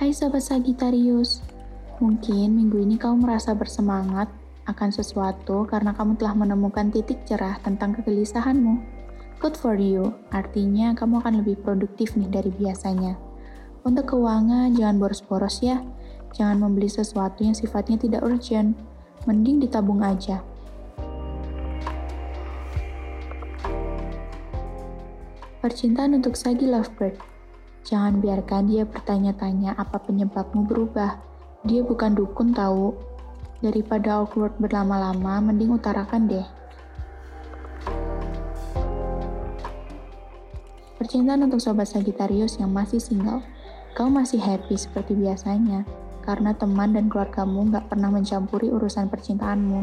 Hai Sobat Sagittarius, mungkin minggu ini kamu merasa bersemangat akan sesuatu karena kamu telah menemukan titik cerah tentang kegelisahanmu. Good for you, artinya kamu akan lebih produktif nih dari biasanya. Untuk keuangan, jangan boros-boros ya. Jangan membeli sesuatu yang sifatnya tidak urgent. Mending ditabung aja. Percintaan untuk Sagi Lovebird. Jangan biarkan dia bertanya-tanya apa penyebabmu berubah. Dia bukan dukun tahu. Daripada awkward berlama-lama, mending utarakan deh. Percintaan untuk sobat Sagittarius yang masih single. Kau masih happy seperti biasanya, karena teman dan keluargamu nggak pernah mencampuri urusan percintaanmu.